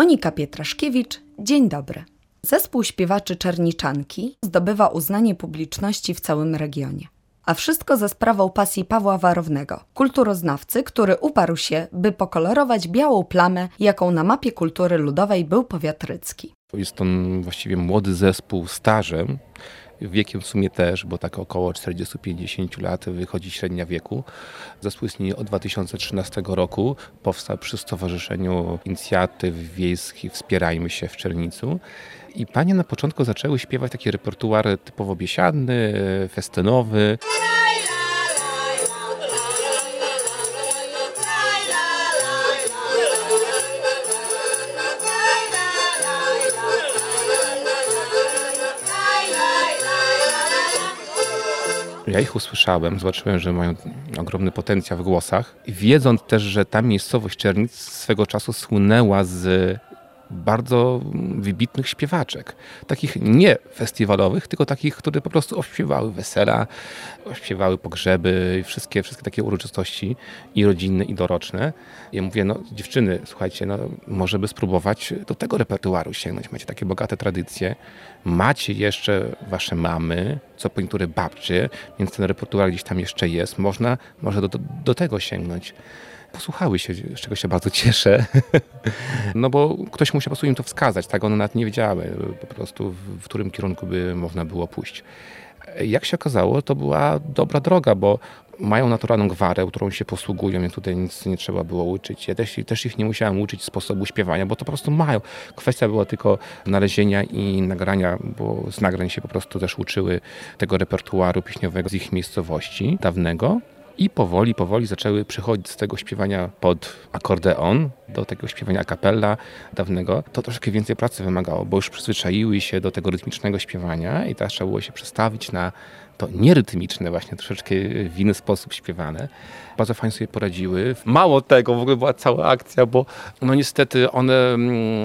Monika Pietraszkiewicz, dzień dobry. Zespół śpiewaczy Czerniczanki zdobywa uznanie publiczności w całym regionie. A wszystko za sprawą pasji Pawła Warownego, kulturoznawcy, który uparł się, by pokolorować białą plamę, jaką na mapie kultury ludowej był powiat rycki. Jest to właściwie młody zespół stażem, wiekiem w sumie też, bo tak około 40-50 lat wychodzi średnia wieku. Zespół istnieje od 2013 roku. Powstał przy Stowarzyszeniu Inicjatyw Wiejskich Wspierajmy się w Czernicu. I panie na początku zaczęły śpiewać taki repertuar typowo biesiadny, festynowy. Ja ich usłyszałem, zobaczyłem, że mają ogromny potencjał w głosach. Wiedząc też, że ta miejscowość Czernic swego czasu słynęła z bardzo wybitnych śpiewaczek. Takich nie festiwalowych, tylko takich, które po prostu ośpiewały wesela, ośpiewały pogrzeby, wszystkie, wszystkie takie uroczystości i rodzinne, i doroczne. Ja mówię, no dziewczyny, słuchajcie, no może by spróbować do tego repertuaru sięgnąć. Macie takie bogate tradycje, macie jeszcze wasze mamy, co po niektóre babcie, więc ten repertuar gdzieś tam jeszcze jest. Można, może do, do, do tego sięgnąć posłuchały się, z czego się bardzo cieszę. No bo ktoś musiał po prostu im to wskazać, tak? One nawet nie wiedziały po prostu, w którym kierunku by można było pójść. Jak się okazało, to była dobra droga, bo mają naturalną gwarę, którą się posługują, więc tutaj nic nie trzeba było uczyć. Ja też, też ich nie musiałem uczyć sposobu śpiewania, bo to po prostu mają. Kwestia była tylko znalezienia i nagrania, bo z nagrań się po prostu też uczyły tego repertuaru pieśniowego z ich miejscowości dawnego. I powoli, powoli zaczęły przechodzić z tego śpiewania pod akordeon do takiego śpiewania a dawnego. To troszkę więcej pracy wymagało, bo już przyzwyczaiły się do tego rytmicznego śpiewania i teraz trzeba było się przestawić na to nierytmiczne, właśnie troszeczkę w inny sposób śpiewane. Bardzo fajnie sobie poradziły. Mało tego, w ogóle była cała akcja, bo no niestety one mm,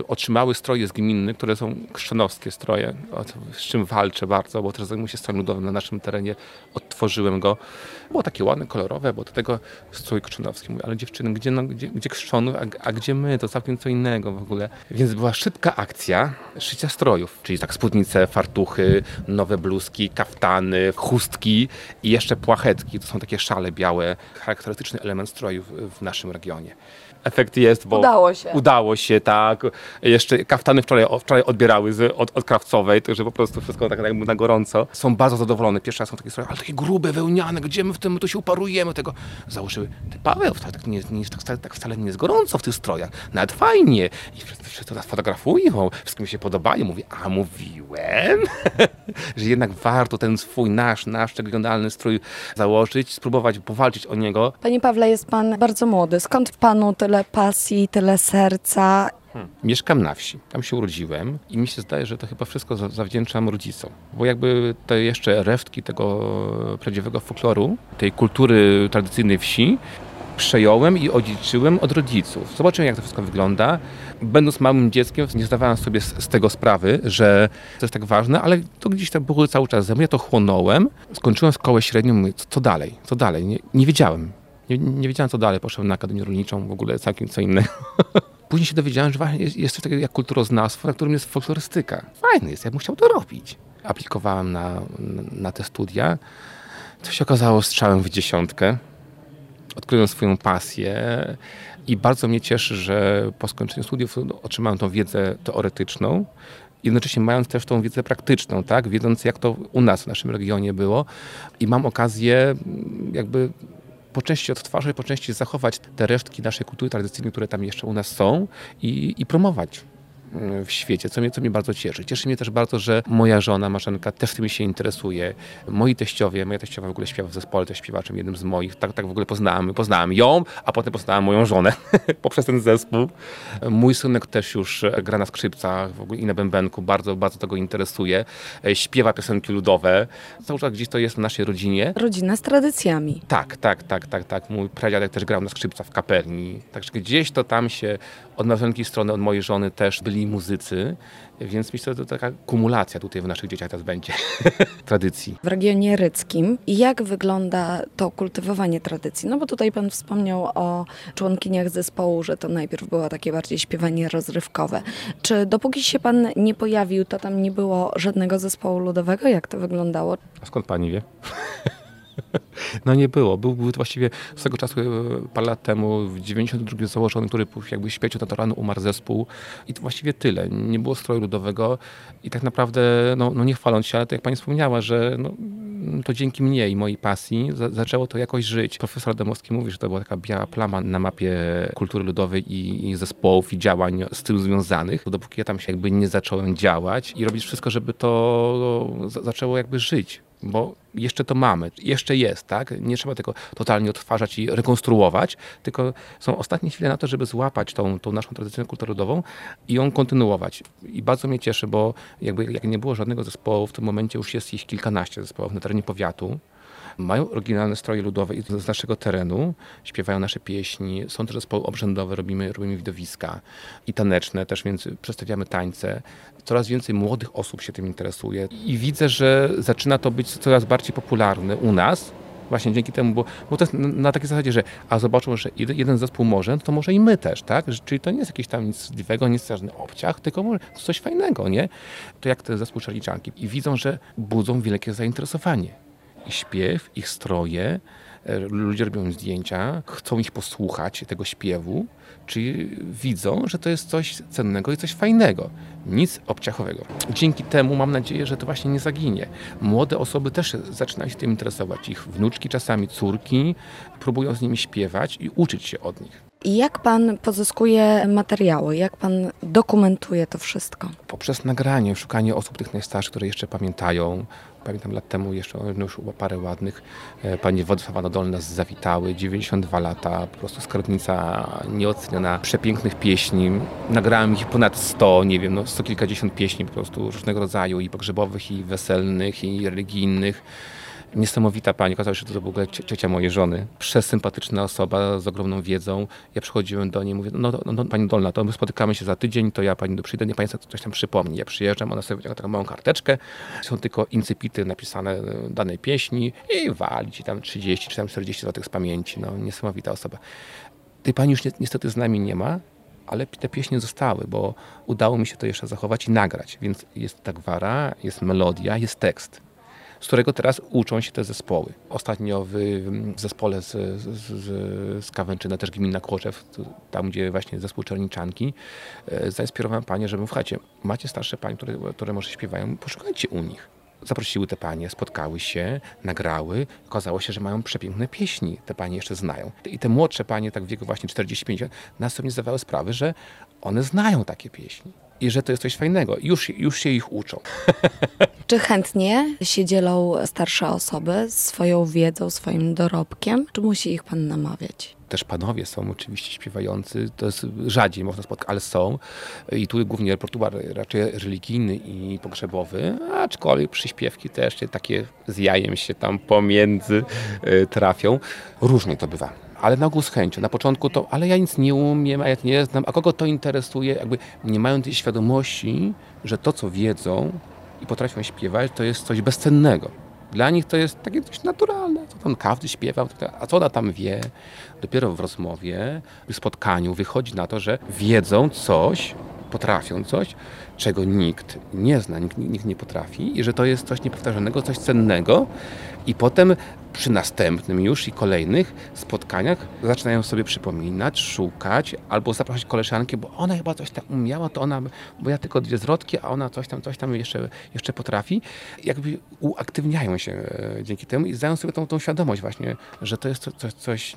e, otrzymały stroje z gminy, które są krzczonowskie stroje, z czym walczę bardzo, bo teraz zajmuję się strojem ludowym na naszym terenie, odtworzyłem go. Było takie ładne, kolorowe, bo do tego strój krzczonowski. Mówię, ale dziewczyny, gdzie, no, gdzie, gdzie a, a, gdzie my? To całkiem co innego w ogóle. Więc była szybka akcja szycia strojów, czyli tak spódnice, fartuchy, nowe bluzki, kaftany, chustki i jeszcze płachetki. To są takie szale białe, charakterystyczny element stroju w, w naszym regionie efekt jest, bo udało się. Udało się, tak. Jeszcze kaftany wczoraj, wczoraj odbierały z, od, od krawcowej, także po prostu wszystko tak jakby na gorąco. Są bardzo zadowolone. Pierwszy raz są takie stroje, ale takie grube, wełniane, gdzie my w tym, my tu się uparujemy tego. Założyły, ty Paweł, tak, nie, nie, tak, tak wcale nie jest gorąco w tych strojach, nawet fajnie. I wszyscy, wszyscy nas fotografują, wszystkim się podobają. Mówi, a mówiłem, że jednak warto ten swój, nasz, nasz regionalny strój założyć, spróbować powalczyć o niego. Panie Pawle, jest pan bardzo młody. Skąd panu tyle pasji, tyle serca. Hmm. Mieszkam na wsi, tam się urodziłem i mi się zdaje, że to chyba wszystko zawdzięczam rodzicom. Bo jakby te jeszcze resztki tego prawdziwego folkloru, tej kultury tradycyjnej wsi, przejąłem i odziedziczyłem od rodziców. Zobaczyłem, jak to wszystko wygląda. Będąc małym dzieckiem, nie zdawałem sobie z, tego sprawy, że to jest tak ważne, ale to gdzieś tam było cały czas ze mnie. Ja to chłonąłem. Skończyłem szkołę średnią, mówię, co, dalej, co dalej? Nie, nie wiedziałem. Nie, nie wiedziałem co dalej, poszedłem na Akademię Rolniczą, w ogóle całkiem co innego. Później się dowiedziałem, że właśnie jest, jest coś takiego jak kulturoznawstwo, na którym jest folklorystyka. Fajny jest, ja bym chciał to robić. Aplikowałem na, na te studia. To się okazało strzałem w dziesiątkę. Odkryłem swoją pasję i bardzo mnie cieszy, że po skończeniu studiów otrzymałem tą wiedzę teoretyczną, jednocześnie mając też tą wiedzę praktyczną, tak? wiedząc jak to u nas w naszym regionie było i mam okazję jakby po części odtwarzać, po części zachować te resztki naszej kultury tradycyjnej, które tam jeszcze u nas są i, i promować w świecie, co mnie, co mnie bardzo cieszy. Cieszy mnie też bardzo, że moja żona Marzenka też tym się interesuje. Moi teściowie, moja teściowa w ogóle śpiewa w zespole, też śpiewaczem, jednym z moich. Tak, tak w ogóle poznałem, poznałem ją, a potem poznałem moją żonę poprzez ten zespół. Mój synek też już gra na skrzypcach w ogóle i na bębenku, bardzo, bardzo tego interesuje. Śpiewa piosenki ludowe. Cały czas gdzieś to jest w naszej rodzinie. Rodzina z tradycjami. Tak, tak, tak, tak, tak. Mój pradziadek też grał na skrzypcach w kapelni. Także gdzieś to tam się Od małżonki strony, od mojej żony też byli muzycy, więc myślę, że to taka kumulacja tutaj w naszych dzieciach teraz będzie tradycji. W regionie ryckim jak wygląda to kultywowanie tradycji? No bo tutaj pan wspomniał o członkiniach zespołu, że to najpierw było takie bardziej śpiewanie rozrywkowe. Czy dopóki się pan nie pojawił, to tam nie było żadnego zespołu ludowego? Jak to wyglądało? A skąd pani wie? No nie było. Był, był to właściwie z tego czasu, e, parę lat temu, w 92 założony, który jakby śpieciu naturalny umarł zespół i to właściwie tyle. Nie było stroju ludowego i tak naprawdę, no, no nie chwaląc się, ale tak jak pani wspomniała, że no, to dzięki mnie i mojej pasji za, zaczęło to jakoś żyć. Profesor Adamowski mówi, że to była taka biała plama na mapie kultury ludowej i, i zespołów i działań z tym związanych. Dopóki ja tam się jakby nie zacząłem działać i robić wszystko, żeby to zaczęło jakby żyć bo jeszcze to mamy, jeszcze jest, tak? Nie trzeba tego totalnie odtwarzać i rekonstruować, tylko są ostatnie chwile na to, żeby złapać tą, tą naszą tradycję kulturową i ją kontynuować. I bardzo mnie cieszy, bo jakby jak nie było żadnego zespołu, w tym momencie już jest ich kilkanaście zespołów na terenie powiatu. Mają oryginalne stroje ludowe z naszego terenu, śpiewają nasze pieśni, są też zespoły obrzędowe, robimy, robimy widowiska i taneczne też, więc przedstawiamy tańce. Coraz więcej młodych osób się tym interesuje i widzę, że zaczyna to być coraz bardziej popularne u nas, Właśnie dzięki temu, bo, bo to jest na takiej zasadzie, że a zobaczą, że jeden zespół może, to może i my też, tak? Czyli to nie jest jakieś tam nic zliwego, nic żadny obciach, tylko może coś fajnego, nie? To jak ten zespół Czarliczanki. I widzą, że budzą wielkie zainteresowanie ich śpiew, ich stroje. E, ludzie robią zdjęcia, chcą ich posłuchać, tego śpiewu, czyli widzą, że to jest coś cennego i coś fajnego, nic obciachowego. Dzięki temu mam nadzieję, że to właśnie nie zaginie. Młode osoby też zaczynają się tym interesować. Ich wnuczki, czasami córki, próbują z nimi śpiewać i uczyć się od nich. I jak pan pozyskuje materiały? Jak pan dokumentuje to wszystko? Poprzez nagranie, szukanie osób tych najstarszych, które jeszcze pamiętają, pamiętam lat temu jeszcze no już parę ładnych. E, pani Władysława Nadolna nas zawitały, 92 lata, po prostu skarbnica nieoceniona, przepięknych pieśni. Nagrałem ich ponad 100, nie wiem, no sto kilkadziesiąt pieśni po prostu różnego rodzaju i pogrzebowych, i weselnych, i religijnych. Niesamowita pani, okazało się, że to w ogóle ciocia mojej żony. Przesympatyczna osoba z ogromną wiedzą. Ja przychodziłem do niej, mówię, no, no, no pani Dolna, to my spotykamy się za tydzień, to ja pani przyjdę, nie pani coś tam przypomni. Ja przyjeżdżam, ona sobie wyciąga taką małą karteczkę, są tylko incypity napisane e, danej pieśni i wali ci tam 30 czy tam 40 zł z pamięci. No, niesamowita osoba. Tej pani już ni niestety z nami nie ma, ale te pieśni zostały, bo udało mi się to jeszcze zachować i nagrać. Więc jest ta gwara, jest melodia, jest tekst z którego teraz uczą się te zespoły. Ostatnio w, w zespole z, z, z Kawęczyna, też gmina Kłoczew, tam gdzie właśnie zespół Czerniczanki, e, zainspirowałem panie, żeby słuchajcie, macie starsze panie, które, które może śpiewają, poszukajcie u nich zaprosiły te panie, spotkały się, nagrały. Okazało się, że mają przepiękne pieśni. Te panie jeszcze znają. I te młodsze panie, tak w wieku właśnie 40-50, nas sobie nie zdawały sprawy, że one znają takie pieśni i że to jest coś fajnego. Już, już się ich uczą. Czy chętnie się dzielą starsze osoby swoją wiedzą, swoim dorobkiem, czy musi ich pan namawiać? Też panowie są oczywiście śpiewający, to jest rzadziej można spotkać, ale są. I tu głównie repertuar raczej religijny i pogrzebowy, aczkolwiek przyśpiewki też takie z jajem się tam pomiędzy y, trafią. Różnie to bywa ale na ogół z chęcią. Na początku to, ale ja nic nie umiem, a ja nie znam, a kogo to interesuje? Jakby nie mają tej świadomości, że to, co wiedzą i potrafią śpiewać, to jest coś bezcennego. Dla nich to jest takie coś naturalne. Co tam każdy śpiewa, a co ona tam wie? Dopiero w rozmowie, w spotkaniu wychodzi na to, że wiedzą coś, potrafią coś, czego nikt nie zna, nikt, nikt nie potrafi i że to jest coś niepowtarzalnego, coś cennego i potem przy następnym już i kolejnych spotkaniach zaczynają sobie przypominać, szukać albo zapraszać koleżanki, bo ona chyba coś tam umiała, to ona, bo ja tylko dwie zwrotki, a ona coś tam, coś tam jeszcze, jeszcze potrafi. Jakby uaktywniają się e, dzięki temu i zdają sobie tą, tą świadomość właśnie, że to jest coś, coś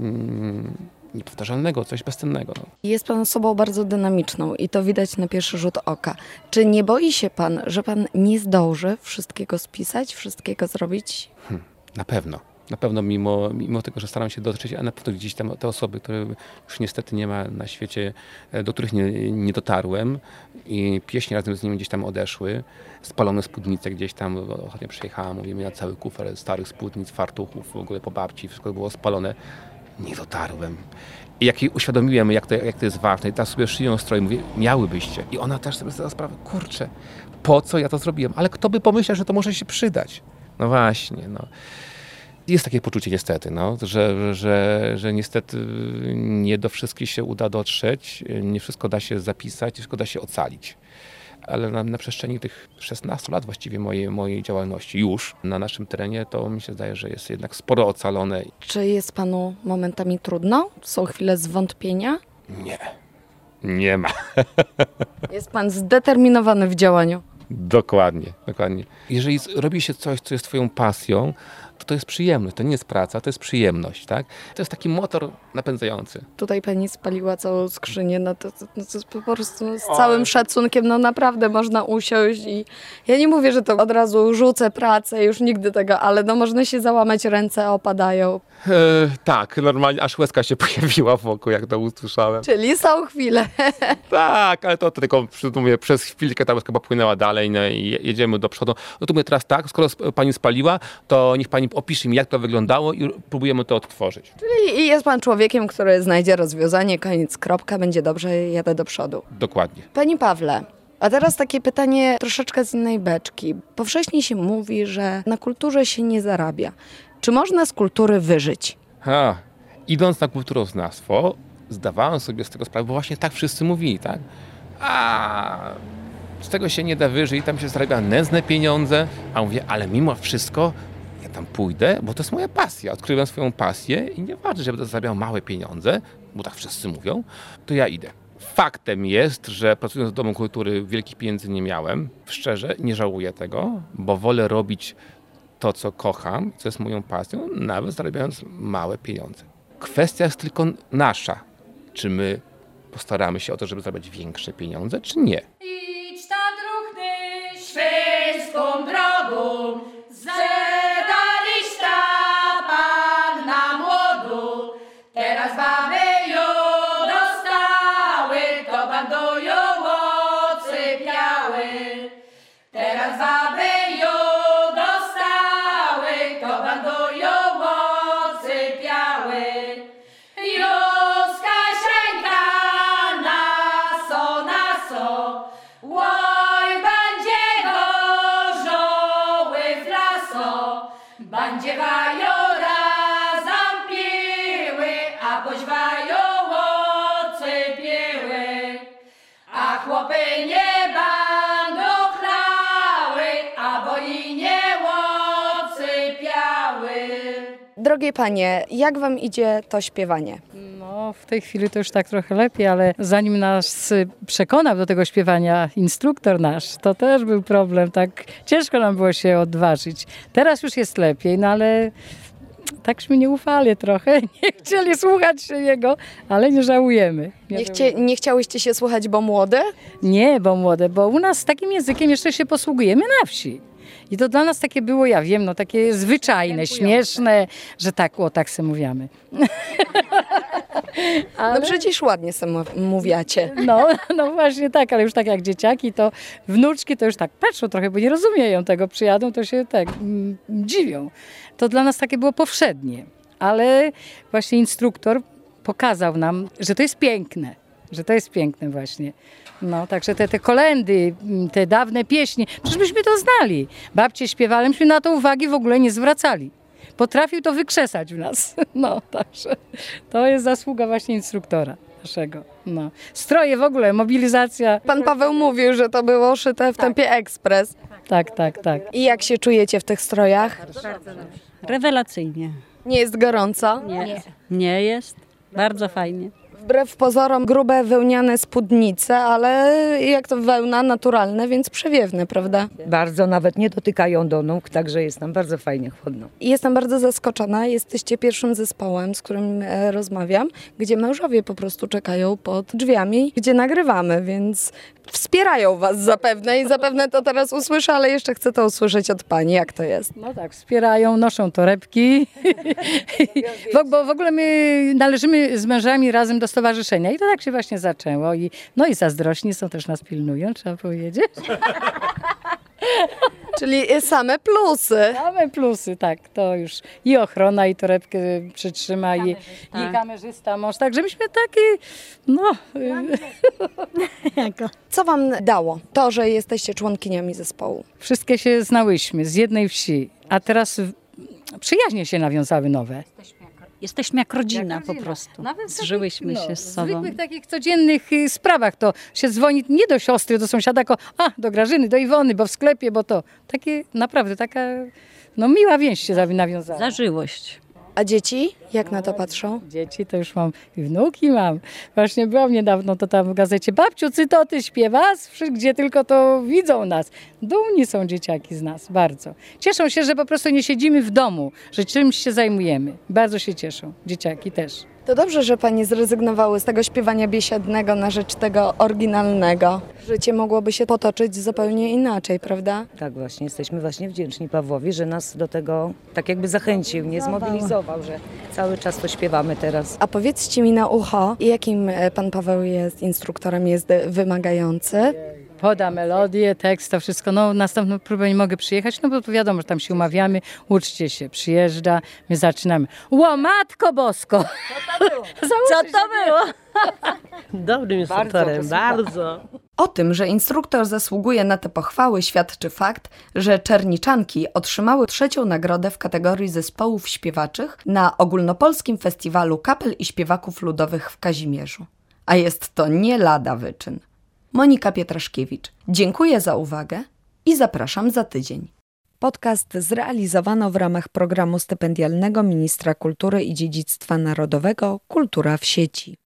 niepowtarzalnego, coś bezcennego. No. Jest pan osobą bardzo dynamiczną i to widać na pierwszy rzut oka. Czy nie boi się pan, że pan nie zdąży wszystkiego spisać, wszystkiego zrobić? Hmm, na pewno. Na pewno mimo, mimo tego, że staram się dotrzeć, a na pewno gdzieś tam te osoby, które już niestety nie ma na świecie, e, do których nie, nie dotarłem i pieśni razem z nimi gdzieś tam odeszły, spalone spódnice gdzieś tam, ostatnio przyjechałam, mówimy na cały kufer starych spódnic, fartuchów, w ogóle po babci, wszystko było spalone nie dotarłem. I jak jej uświadomiłem, jak to, jak to jest ważne, i teraz sobie szyją stroj, mówię, miałybyście. I ona też sobie zdała sprawę, kurczę, po co ja to zrobiłem? Ale kto by pomyślał, że to może się przydać? No właśnie, no. Jest takie poczucie niestety, no, że, że, że niestety nie do wszystkich się uda dotrzeć, nie wszystko da się zapisać, nie wszystko da się ocalić. Ale na, na przestrzeni tych 16 lat właściwie mojej, mojej działalności już na naszym terenie, to mi się zdaje, że jest jednak sporo ocalone. Czy jest panu momentami trudno? Są chwile zwątpienia? Nie, nie ma. Jest pan zdeterminowany w działaniu. Dokładnie, dokładnie. Jeżeli robi się coś, co jest twoją pasją, to to jest przyjemność, to nie jest praca, to jest przyjemność, tak? To jest taki motor napędzający. Tutaj pani spaliła całą skrzynię, no to, to, to jest po prostu z całym szacunkiem, no naprawdę można usiąść i ja nie mówię, że to od razu rzucę pracę, już nigdy tego, ale no można się załamać, ręce opadają. E, tak, normalnie aż łezka się pojawiła wokół, jak to usłyszałem. Czyli są chwile. Tak, ale to tylko przy- mówię, przez chwilkę ta łezka popłynęła dalej no i je- jedziemy do przodu. No to mówię teraz tak, skoro pani spaliła, to niech pani opisze mi, jak to wyglądało i próbujemy to odtworzyć. Czyli jest pan człowiekiem, który znajdzie rozwiązanie, koniec, kropka, będzie dobrze, jadę do przodu. Dokładnie. Panie Pawle, a teraz takie pytanie troszeczkę z innej beczki. Powszechnie się mówi, że na kulturze się nie zarabia. Czy można z kultury wyżyć? Ha, idąc na kulturoznawstwo, zdawałem sobie z tego sprawę, bo właśnie tak wszyscy mówili, tak? A z tego się nie da wyżyć, tam się zarabia nędzne pieniądze, a mówię, ale mimo wszystko ja tam pójdę, bo to jest moja pasja. Odkryłem swoją pasję i nie ważne, że będę zarabiał małe pieniądze, bo tak wszyscy mówią, to ja idę. Faktem jest, że pracując w Domu Kultury wielkich pieniędzy nie miałem. Szczerze, nie żałuję tego, bo wolę robić to, co kocham, co jest moją pasją, nawet zarabiając małe pieniądze. Kwestia jest tylko nasza. Czy my postaramy się o to, żeby zarabiać większe pieniądze, czy nie? Idź ta druhny świecką drogą, laso, będzie wajora zampiły, a boś wają ocypieły. A chłopy nie będą chlały, a bo nie ocypiały. Drogie panie, jak wam idzie to śpiewanie? No, w tej chwili to już tak trochę lepiej, ale zanim nas przekonał do tego śpiewania instruktor nasz, to też był problem, tak ciężko nam było się odważyć. Teraz już jest lepiej, no ale takśmy nie ufali trochę, nie chcieli słuchać się jego, ale nie żałujemy. Nie, chcie, nie chciałyście się słuchać, bo młode? Nie, bo młode, bo u nas takim językiem jeszcze się posługujemy na wsi. I to dla nas takie było, ja wiem, no takie zwyczajne, śmieszne, że tak, o tak se mówiamy. No przecież ładnie sobie mów- mówiacie. No, no właśnie tak, ale już tak jak dzieciaki, to wnuczki to już tak patrzą trochę, bo nie rozumieją tego, przyjadą, to się tak mm, dziwią. To dla nas takie było powszednie, ale właśnie instruktor pokazał nam, że to jest piękne, że to jest piękne właśnie. No, także te, te kolendy, mm, te dawne pieśni, przecież myśmy to znali. Babcie śpiewali, myśmy na to uwagi w ogóle nie zwracali. Potrafił to wykrzesać w nas. No, także to jest zasługa właśnie instruktora naszego. No. Stroje w ogóle, mobilizacja. Pan Paweł mówił, że to było szyte w tempie ekspres. Tak, tak, tak. I jak się czujecie w tych strojach? Rewelacyjnie. Nie jest gorąco? Nie. Nie jest. Bardzo fajnie. Wbrew pozorom grube wełniane spódnice, ale jak to wełna naturalne, więc przewiewne, prawda? Bardzo nawet nie dotykają do nóg, także jest nam bardzo fajnie chłodno. Jestem bardzo zaskoczona. Jesteście pierwszym zespołem, z którym e, rozmawiam, gdzie mężowie po prostu czekają pod drzwiami, gdzie nagrywamy, więc wspierają was zapewne i zapewne to teraz usłyszę, ale jeszcze chcę to usłyszeć od pani, jak to jest. No tak, wspierają, noszą torebki. Bo, bo w ogóle my należymy z mężami razem do stowarzyszenia i to tak się właśnie zaczęło. I, no i zazdrośni są też nas pilnują, trzeba powiedzieć. Czyli same plusy. Same plusy, tak, to już i ochrona, i torebkę przytrzyma, i, i tak. kamerzysta mąż, także myśmy taki, no, Co wam dało to, że jesteście członkiniami zespołu? wszystkie się znałyśmy z jednej wsi, a teraz przyjaźnie się nawiązały nowe. Jesteśmy jak rodzina, Jak rodzina. po prostu. Nawet w Zżyłyśmy takich, się no, z sobą. zwykłych takich codziennych y, sprawach to się dzwoni nie do siostry, do sąsiada, tylko a, do Grażyny, do Iwony, bo w sklepie, bo to. Takie naprawdę taka no, miła więź się nawiązała. Zażyłość. A dzieci jak na to patrzą? Dzieci to już mam i wnuki mam. Właśnie byłam niedawno to tam w gazecie. Babciu, cytoty śpiewasz? Wszy- Gdzie tylko to widzą nas. Dumni są dzieciaki z nas, bardzo. Cieszą się, że po prostu nie siedzimy w domu, że czymś się zajmujemy. Bardzo się cieszą, dzieciaki też. To dobrze, że pani zrezygnowały z tego śpiewania biesiadnego na rzecz tego oryginalnego. Życie mogłoby się potoczyć zupełnie inaczej, prawda? Tak właśnie, jesteśmy właśnie wdzięczni Pawłowi, że nas do tego tak jakby zachęcił, nie zmobilizował, że cały czas to śpiewamy teraz. A powiedzcie mi na ucho, jakim pan Paweł jest instruktorem, jest wymagający? Poda melodię, tekst, to wszystko. No, następną próbę nie mogę przyjechać, no bo to wiadomo, że tam się umawiamy, uczcie się, przyjeżdża, my zaczynamy. Łomatko bosko! Co to było? Dobrym instruktorem, bardzo. O tym, że instruktor zasługuje na te pochwały, świadczy fakt, że Czerniczanki otrzymały trzecią nagrodę w kategorii zespołów śpiewaczych na ogólnopolskim festiwalu kapel i śpiewaków ludowych w Kazimierzu. A jest to nie lada wyczyn. Monika Pietraszkiewicz, dziękuję za uwagę i zapraszam za tydzień. Podcast zrealizowano w ramach programu stypendialnego Ministra Kultury i Dziedzictwa Narodowego Kultura w sieci.